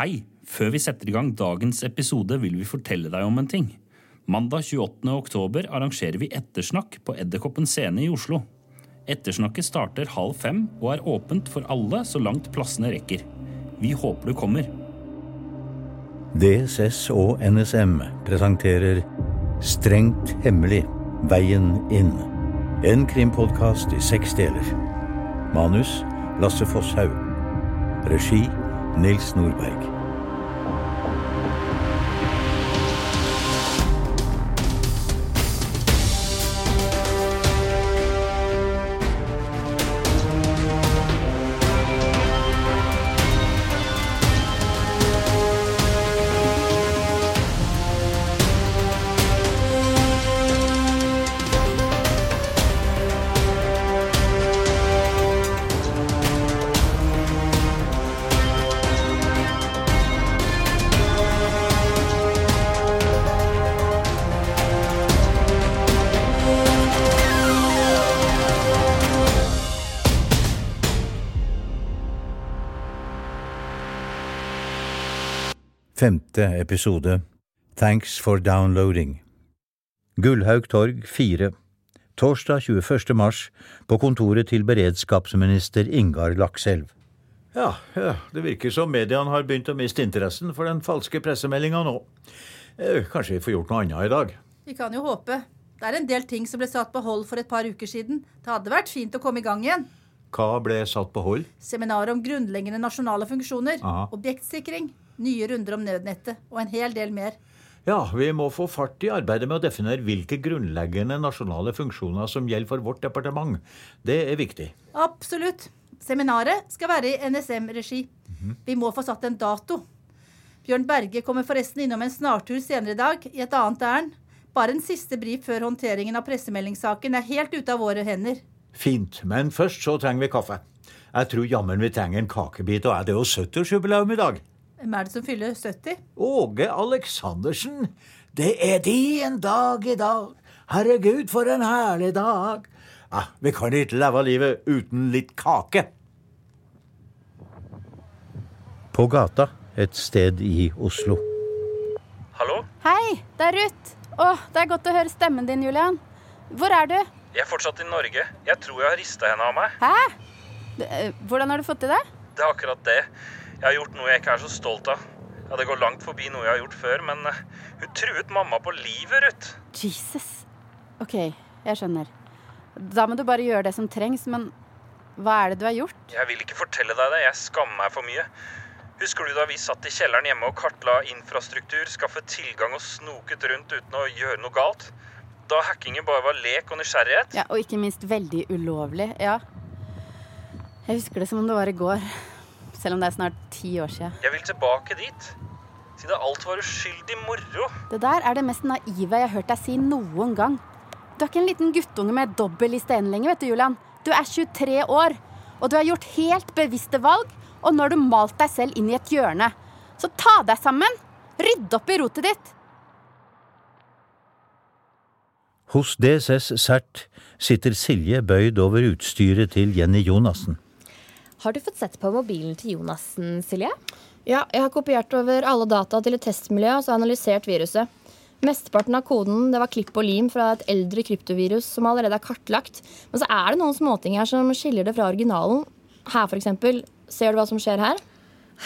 Hei! Før vi setter i gang dagens episode, vil vi fortelle deg om en ting. Mandag 28. oktober arrangerer vi Ettersnakk på Edderkoppen scene i Oslo. Ettersnakket starter halv fem og er åpent for alle så langt plassene rekker. Vi håper du kommer. DSS og NSM presenterer Strengt hemmelig Veien inn. En krimpodkast i seks deler. Manus Lasse Fosshaug. Regi Nils Nordberg. Femte episode Thanks for downloading Gullhaug torg 4 Torsdag 21. mars på kontoret til beredskapsminister Ingar Lakselv. Ja, ja, det virker som mediene har begynt å miste interessen for den falske pressemeldinga nå. Eh, Kanskje vi får gjort noe annet i dag. Vi kan jo håpe. Det er en del ting som ble satt på hold for et par uker siden. Det hadde vært fint å komme i gang igjen. Hva ble satt på hold? Seminar om grunnleggende nasjonale funksjoner. Aha. Objektsikring. Nye runder om nødnettet. Og en hel del mer. Ja, vi må få fart i arbeidet med å definere hvilke grunnleggende nasjonale funksjoner som gjelder for vårt departement. Det er viktig. Absolutt. Seminaret skal være i NSM-regi. Vi må få satt en dato. Bjørn Berge kommer forresten innom en snartur senere i dag, i et annet ærend. Bare en siste brif før håndteringen av pressemeldingssaken er helt ute av våre hender. Fint, men først så trenger vi kaffe. Jeg tror jammen vi trenger en kakebit, og er det jo 70-årsjubileum i dag? Hvem er det som fyller 70? Åge Aleksandersen. Det er din dag i dag. Herregud, for en herlig dag. Ah, vi kan ikke leve livet uten litt kake. På gata et sted i Oslo. Hallo? Hei, det er Ruth. Å, det er godt å høre stemmen din, Julian. Hvor er du? Jeg er fortsatt i Norge. Jeg tror jeg har rista henne av meg. Hæ? Eh, Hvordan har du fått til det? Det er akkurat det. Jeg har gjort noe jeg ikke er så stolt av. Ja, Det går langt forbi noe jeg har gjort før, men eh, hun truet mamma på livet, Ruth. Jesus. OK, jeg skjønner. Da må du bare gjøre det som trengs, men hva er det du har gjort? Jeg vil ikke fortelle deg det. Jeg skammer meg for mye. Husker du da vi satt i kjelleren hjemme og kartla infrastruktur, skaffet tilgang og snoket rundt uten å gjøre noe galt? Da hackingen bare var lek og nysgjerrighet? Ja, Og ikke minst veldig ulovlig. Ja. Jeg husker det som om det var i går. Selv om det er snart ti år siden. Jeg vil tilbake dit. Siden alt var uskyldig moro. Det der er det mest naive jeg har hørt deg si noen gang. Du er ikke en liten guttunge med dobbel i stenen lenger, vet du, Julian. Du er 23 år, og du har gjort helt bevisste valg, og nå har du malt deg selv inn i et hjørne. Så ta deg sammen! Rydd opp i rotet ditt! Hos DSS CERT sitter Silje bøyd over utstyret til Jenny Jonassen. Har du fått sett på mobilen til Jonassen, Silje? Ja, jeg har kopiert over alle data til et testmiljø og så analysert viruset. Mesteparten av koden det var klipp og lim fra et eldre kryptovirus som allerede er kartlagt. Men så er det noen småting her som skiller det fra originalen. Her, eksempel. Ser du hva som skjer her?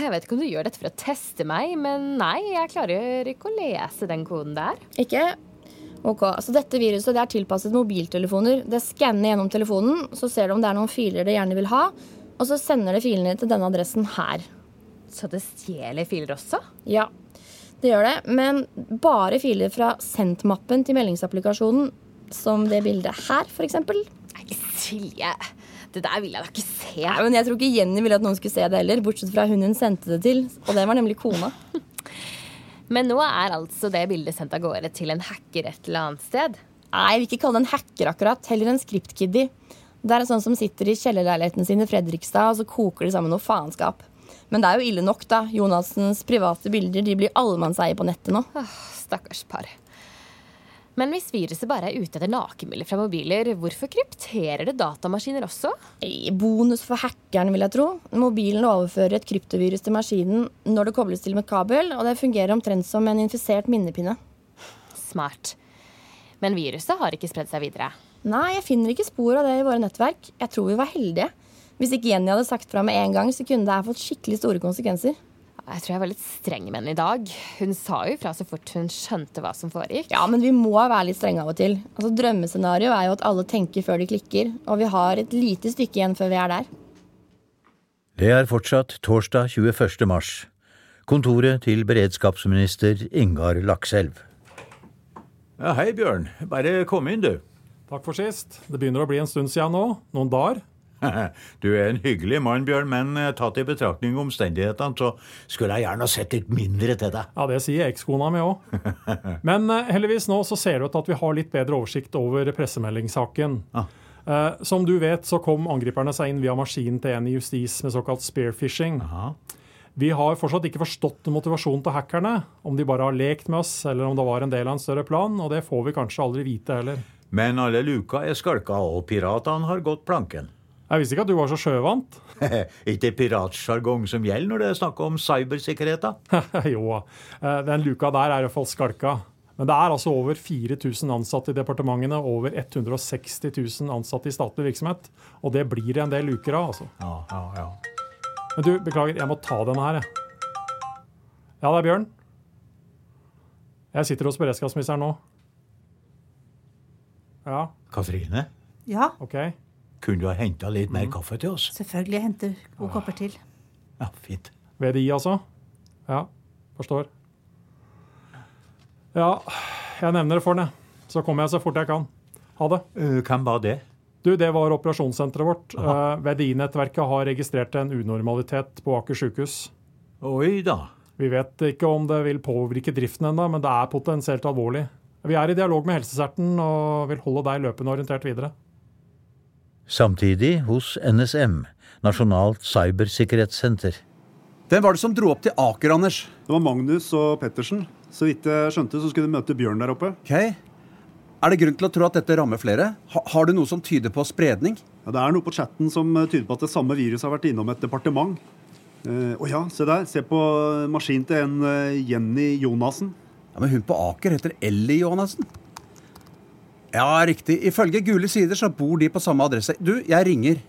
Jeg vet ikke om du gjør dette for å teste meg, men nei, jeg klarer ikke å lese den koden der. Ikke? Ok, så Dette viruset det er tilpasset mobiltelefoner. Det skanner gjennom telefonen, så ser du om det er noen filer det gjerne vil ha, og så sender det filene til denne adressen her. Så det stjeler filer også? Ja, det gjør det, men bare filer fra sendt-mappen til meldingsapplikasjonen, som det bildet her. Nei, Silje, det der vil jeg da ikke se. Nei, men Jeg tror ikke Jenny ville at noen skulle se det heller, bortsett fra hun hun sendte det til, og det var nemlig kona. Men nå er altså det bildet sendt av gårde til en hacker et eller annet sted. Nei, jeg vil ikke kalle det en hacker akkurat, heller en script-kiddie. Det er sånn som sitter i kjellerleiligheten sin i Fredrikstad, og så koker de sammen noe faenskap. Men det er jo ille nok, da. Jonassens private bilder de blir allemannseie på nettet nå. Åh, stakkars par. Men hvis viruset bare er ute etter nakenbilder fra mobiler, hvorfor krypterer det datamaskiner også? Ei, bonus for hackeren, vil jeg tro. Mobilen overfører et kryptovirus til maskinen når det kobles til med kabel, og det fungerer omtrent som en infisert minnepinne. Smart. Men viruset har ikke spredd seg videre. Nei, jeg finner ikke spor av det i våre nettverk. Jeg tror vi var heldige. Hvis ikke Jenny hadde sagt fra med en gang, så kunne det ha fått skikkelig store konsekvenser. Jeg tror jeg var litt streng med henne i dag. Hun sa jo fra så fort hun skjønte hva som foregikk. Ja, men vi må være litt strenge av og til. Altså, Drømmescenario er jo at alle tenker før de klikker, og vi har et lite stykke igjen før vi er der. Det er fortsatt torsdag 21. mars. Kontoret til beredskapsminister Ingar Lakselv. Ja, hei, Bjørn. Bare kom inn, du. Takk for sist. Det begynner å bli en stund siden nå. Noen dager. Du er en hyggelig mann, Bjørn, men eh, tatt i betraktning omstendighetene, så skulle jeg gjerne ha sett litt mindre til deg. Ja, Det sier ekskona mi òg. Men eh, heldigvis nå så ser det ut til at vi har litt bedre oversikt over pressemeldingssaken. Ah. Eh, som du vet, så kom angriperne seg inn via maskinen til en i justis med såkalt spearfishing. Aha. Vi har fortsatt ikke forstått motivasjonen til hackerne, om de bare har lekt med oss, eller om det var en del av en større plan, og det får vi kanskje aldri vite heller. Men alle luka er skalka, og piratene har gått planken. Jeg visste ikke at du var så sjøvant. Ikke piratsjargong som gjelder når det er snakk om cybersikkerhet, da. jo, eh, den luka der er i hvert fall skalka. Men det er altså over 4000 ansatte i departementene og over 160 000 ansatte i statlig virksomhet. Og det blir det en del luker av, altså. Ja, ja, ja. Men du, beklager, jeg må ta denne her, jeg. Ja, det er Bjørn. Jeg sitter hos beredskapsministeren nå. Ja, Katrine, Ja, OK. kunne du ha henta litt mer kaffe til oss? selvfølgelig. Jeg henter to kopper til. Ja, fint. VDI, altså? Ja, forstår. Ja, jeg nevner det for deg. Så kommer jeg så fort jeg kan. Ha det. Eh, hvem var det? Du, Det var operasjonssenteret vårt. Eh, VDI-nettverket har registrert en unormalitet på Aker sykehus. Oi da. Vi vet ikke om det vil påvirke driften ennå, men det er potensielt alvorlig. Vi er i dialog med Helseserten og vil holde deg løpende orientert videre. Samtidig hos NSM, Nasjonalt cybersikkerhetssenter. Hvem var det som dro opp til Aker, Anders? Det var Magnus og Pettersen. Så vidt jeg skjønte, så skulle de møte Bjørn der oppe. Ok. Er det grunn til å tro at dette rammer flere? Ha, har du noe som tyder på spredning? Ja, det er noe på chatten som eh, tyder på at det samme viruset har vært innom et departement. Eh, Å ja, se der. Se på maskinen til en eh, Jenny Jonassen. Ja, Men hun på Aker heter Ellie Johannessen. Ja, riktig. Ifølge Gule sider så bor de på samme adresse. Du, jeg ringer.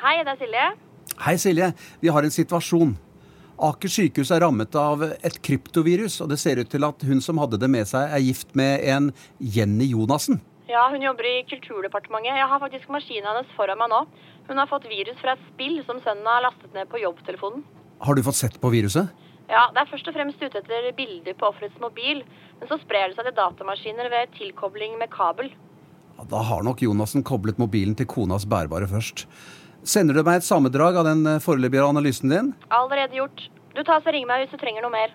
Hei, det er Silje. Hei, Silje. Vi har en situasjon. Aker sykehus er rammet av et kryptovirus, og det ser ut til at hun som hadde det med seg, er gift med en Jenny Jonassen. Ja, hun jobber i Kulturdepartementet. Jeg har faktisk maskinen hennes foran meg nå. Hun har fått virus fra et spill som sønnen har lastet ned på jobbtelefonen. Har du fått sett på viruset? Ja, det er først og fremst ute etter bilder på offerets mobil, men så sprer det seg til datamaskiner ved tilkobling med kabel. Ja, Da har nok Jonassen koblet mobilen til konas bærbare først. Sender du meg et sammendrag av den eh, foreløpige analysen din? Allerede gjort. Du tar så ring meg hvis du trenger noe mer.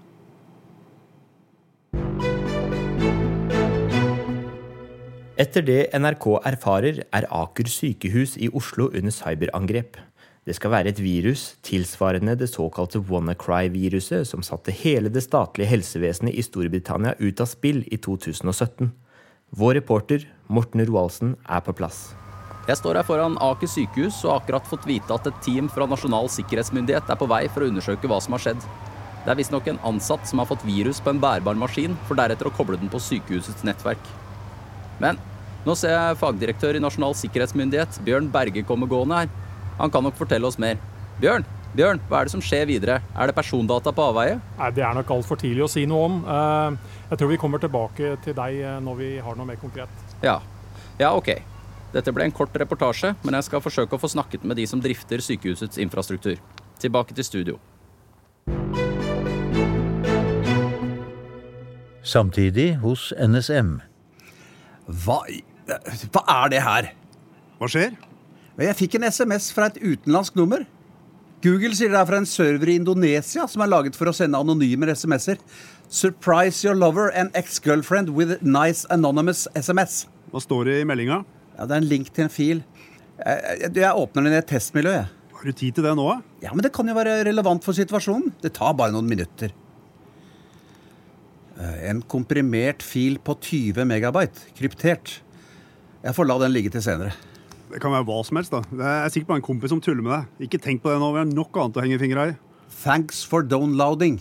Etter det NRK erfarer, er Aker sykehus i Oslo under cyberangrep. Det skal være et virus tilsvarende det såkalte WannaCry-viruset som satte hele det statlige helsevesenet i Storbritannia ut av spill i 2017. Vår reporter Morten Roaldsen er på plass. Jeg står her foran Aker sykehus og har akkurat fått vite at et team fra Nasjonal sikkerhetsmyndighet er på vei for å undersøke hva som har skjedd. Det er visstnok en ansatt som har fått virus på en bærbar maskin, for deretter å koble den på sykehusets nettverk. Men nå ser jeg fagdirektør i Nasjonal sikkerhetsmyndighet, Bjørn Berge, komme gående her. Han kan nok fortelle oss mer. Bjørn, Bjørn, hva er det som skjer videre? Er det persondata på avveie? Nei, Det er nok altfor tidlig å si noe om. Eh, Jeg tror vi kommer tilbake til deg eh, når vi har noe mer konkret. Ja. Ja, ok. Dette ble en kort reportasje, men jeg skal forsøke å få snakket med de som drifter sykehusets infrastruktur. Tilbake til studio. Samtidig hos NSM. Hva, hva er det her? Hva skjer? Jeg fikk en SMS fra et utenlandsk nummer. Google sier det er fra en server i Indonesia som er laget for å sende anonyme SMS-er. Surprise your lover and ex-girlfriend with nice anonymous SMS. Hva står det i meldinga? Ja, Det er en link til en fil. Jeg, jeg, jeg åpner den i et testmiljø. jeg. Har du tid til det nå? Ja, Men det kan jo være relevant for situasjonen. Det tar bare noen minutter. Eh, En komprimert fil på 20 megabyte, kryptert. Jeg får la den ligge til senere. Det kan være hva som helst. da. Det er sikkert bare en kompis som tuller med deg. Ikke tenk på det nå, vi har nok annet å henge fingra i. Thanks for downloading.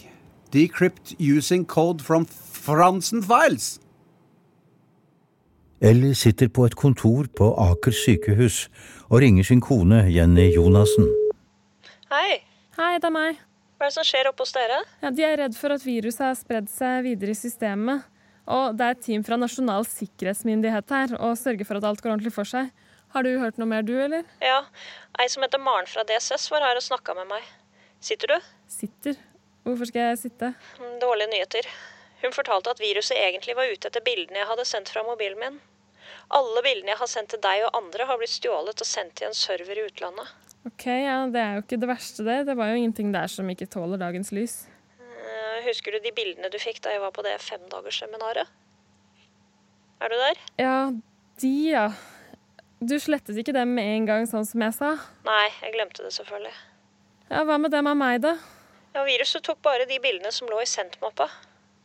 Decrypt using code from Fransen Files. Ellie sitter på et kontor på Aker sykehus og ringer sin kone Jenny Jonassen. Hei. Hei, det er meg. Hva er det som skjer oppe hos dere? Ja, de er redd for at viruset har spredd seg videre i systemet. Og det er et team fra Nasjonal sikkerhetsmyndighet her og sørger for at alt går ordentlig for seg. Har du hørt noe mer, du, eller? Ja, ei som heter Maren fra DSS var her og snakka med meg. Sitter du? Sitter? Hvorfor skal jeg sitte? Mm, Dårlige nyheter. Hun fortalte at viruset egentlig var ute etter bildene jeg hadde sendt fra mobilen min. Alle bildene jeg har sendt til deg og andre, har blitt stjålet og sendt til en server i utlandet. Ok, ja, Det er jo ikke det verste, det. Det var jo ingenting der som ikke tåler dagens lys. Eh, Husker du de bildene du fikk da jeg var på det femdagersseminaret? Er du der? Ja, de, ja. Du slettet ikke dem med en gang, sånn som jeg sa? Nei, jeg glemte det selvfølgelig. Ja, Hva med dem av meg, da? Ja, Viruset tok bare de bildene som lå i sendt-mappa.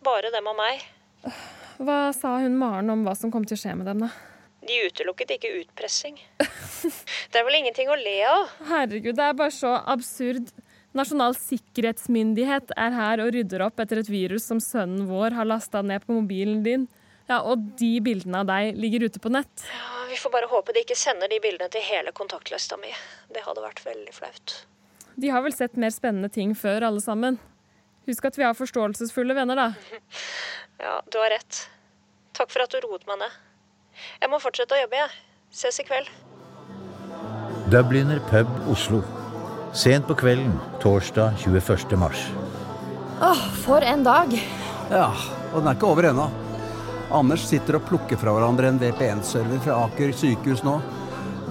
Bare dem av meg. Hva sa hun Maren om hva som kom til å skje med dem, da? De utelukket ikke utpressing. Det er vel ingenting å le av? Herregud, det er bare så absurd. Nasjonal sikkerhetsmyndighet er her og rydder opp etter et virus som sønnen vår har lasta ned på mobilen din. Ja, Og de bildene av deg ligger ute på nett. Ja, Vi får bare håpe de ikke sender de bildene til hele kontaktlista mi. Det hadde vært veldig flaut. De har vel sett mer spennende ting før, alle sammen. Husk at vi har forståelsesfulle venner, da. Ja, du har rett. Takk for at du roet meg ned. Jeg må fortsette å jobbe, jeg. Ses i kveld. Dubliner pub Oslo. Sent på kvelden torsdag 21. mars. Åh, for en dag. Ja, og den er ikke over ennå. Anders sitter og plukker fra hverandre en VPN-server fra Aker sykehus nå.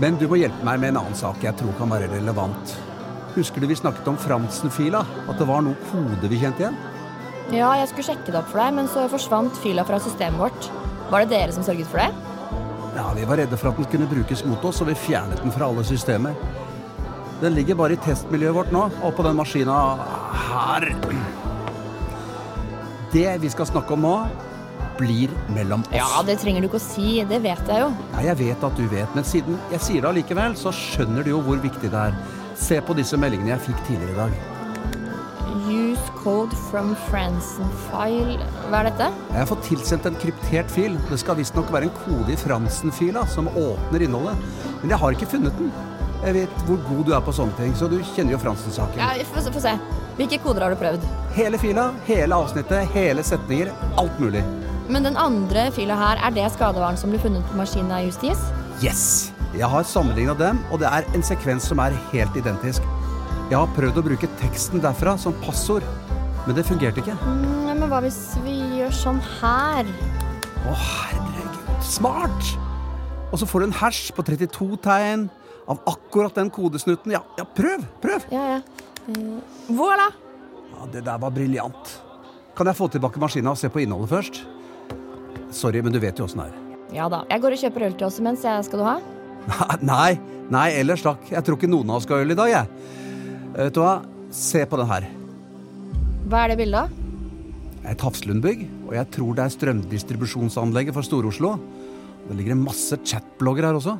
Men du må hjelpe meg med en annen sak jeg tror kan være relevant. Husker du vi snakket om Fransen-fila? At det var noe kode vi kjente igjen? Ja, jeg skulle sjekke det opp for deg, men så forsvant fila fra systemet vårt. Var det dere som sørget for det? Ja, Vi var redde for at den kunne brukes mot oss, og vi fjernet den fra alle systemer. Den ligger bare i testmiljøet vårt nå, og på den maskina her. Det vi skal snakke om nå, blir mellom oss. Ja, det trenger du ikke å si. Det vet jeg jo. Nei, jeg vet at du vet, men siden jeg sier det allikevel, så skjønner du jo hvor viktig det er. Se på disse meldingene jeg fikk tidligere i dag. Use code from Fransen file. Hva er dette? Jeg har fått tilsendt en kryptert fil. Det skal visstnok være en kode i Fransen-fila som åpner innholdet. Men jeg har ikke funnet den. Jeg vet hvor god du er på sånne ting, så du kjenner jo Fransen-saken. Ja, få se. Hvilke koder har du prøvd? Hele fila, hele avsnittet, hele setninger. Alt mulig. Men den andre fila her, er det skadevaren som ble funnet på maskinen av Justis? Yes! Jeg har sammenligna dem, og det er en sekvens som er helt identisk. Jeg har prøvd å bruke teksten derfra som passord, men det fungerte ikke. Mm, men hva hvis vi gjør sånn her? Å, herregud. Smart! Og så får du en hash på 32 tegn av akkurat den kodesnutten. Ja, ja prøv! Prøv! Ja, ja. Mm, voilà! Ja, det der var briljant. Kan jeg få tilbake maskina og se på innholdet først? Sorry, men du vet jo åssen det er. Ja da. Jeg går og kjøper øl til oss imens. Skal du ha? Nei, nei, ellers takk. Jeg tror ikke noen av oss skal ha øl i dag, jeg. Vet du hva? Se på den her. Hva er det bildet av? Et Hafslundbygg, og jeg tror det er strømdistribusjonsanlegget for Stor-Oslo. Det ligger en masse chatblogger her også.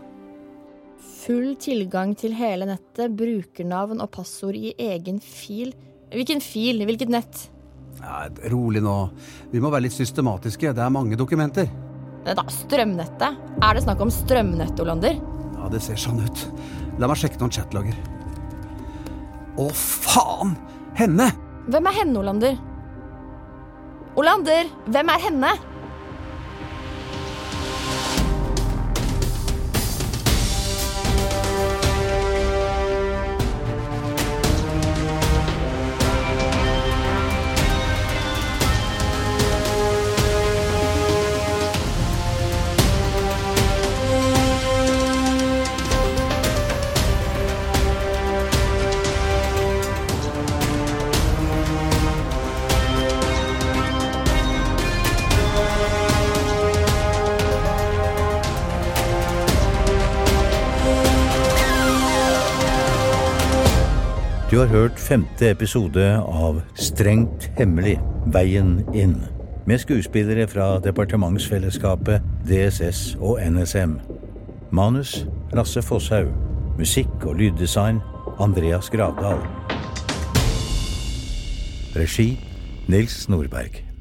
Full tilgang til hele nettet, brukernavn og passord i egen fil. Hvilken fil? Hvilket nett? Ja, rolig nå. Vi må være litt systematiske. Det er mange dokumenter. Da, strømnettet? Er det snakk om strømnett, Olander? Ja, det ser sånn ut. La meg sjekke noen chatlogger. Å, faen! Henne! Hvem er henne, Olander? Olander, hvem er henne? Du har hørt femte episode av Strengt hemmelig veien inn. med skuespillere fra departementsfellesskapet DSS og NSM. Manus Lasse Fosshaug. Musikk og lyddesign Andreas Gravdal. Regi Nils Nordberg.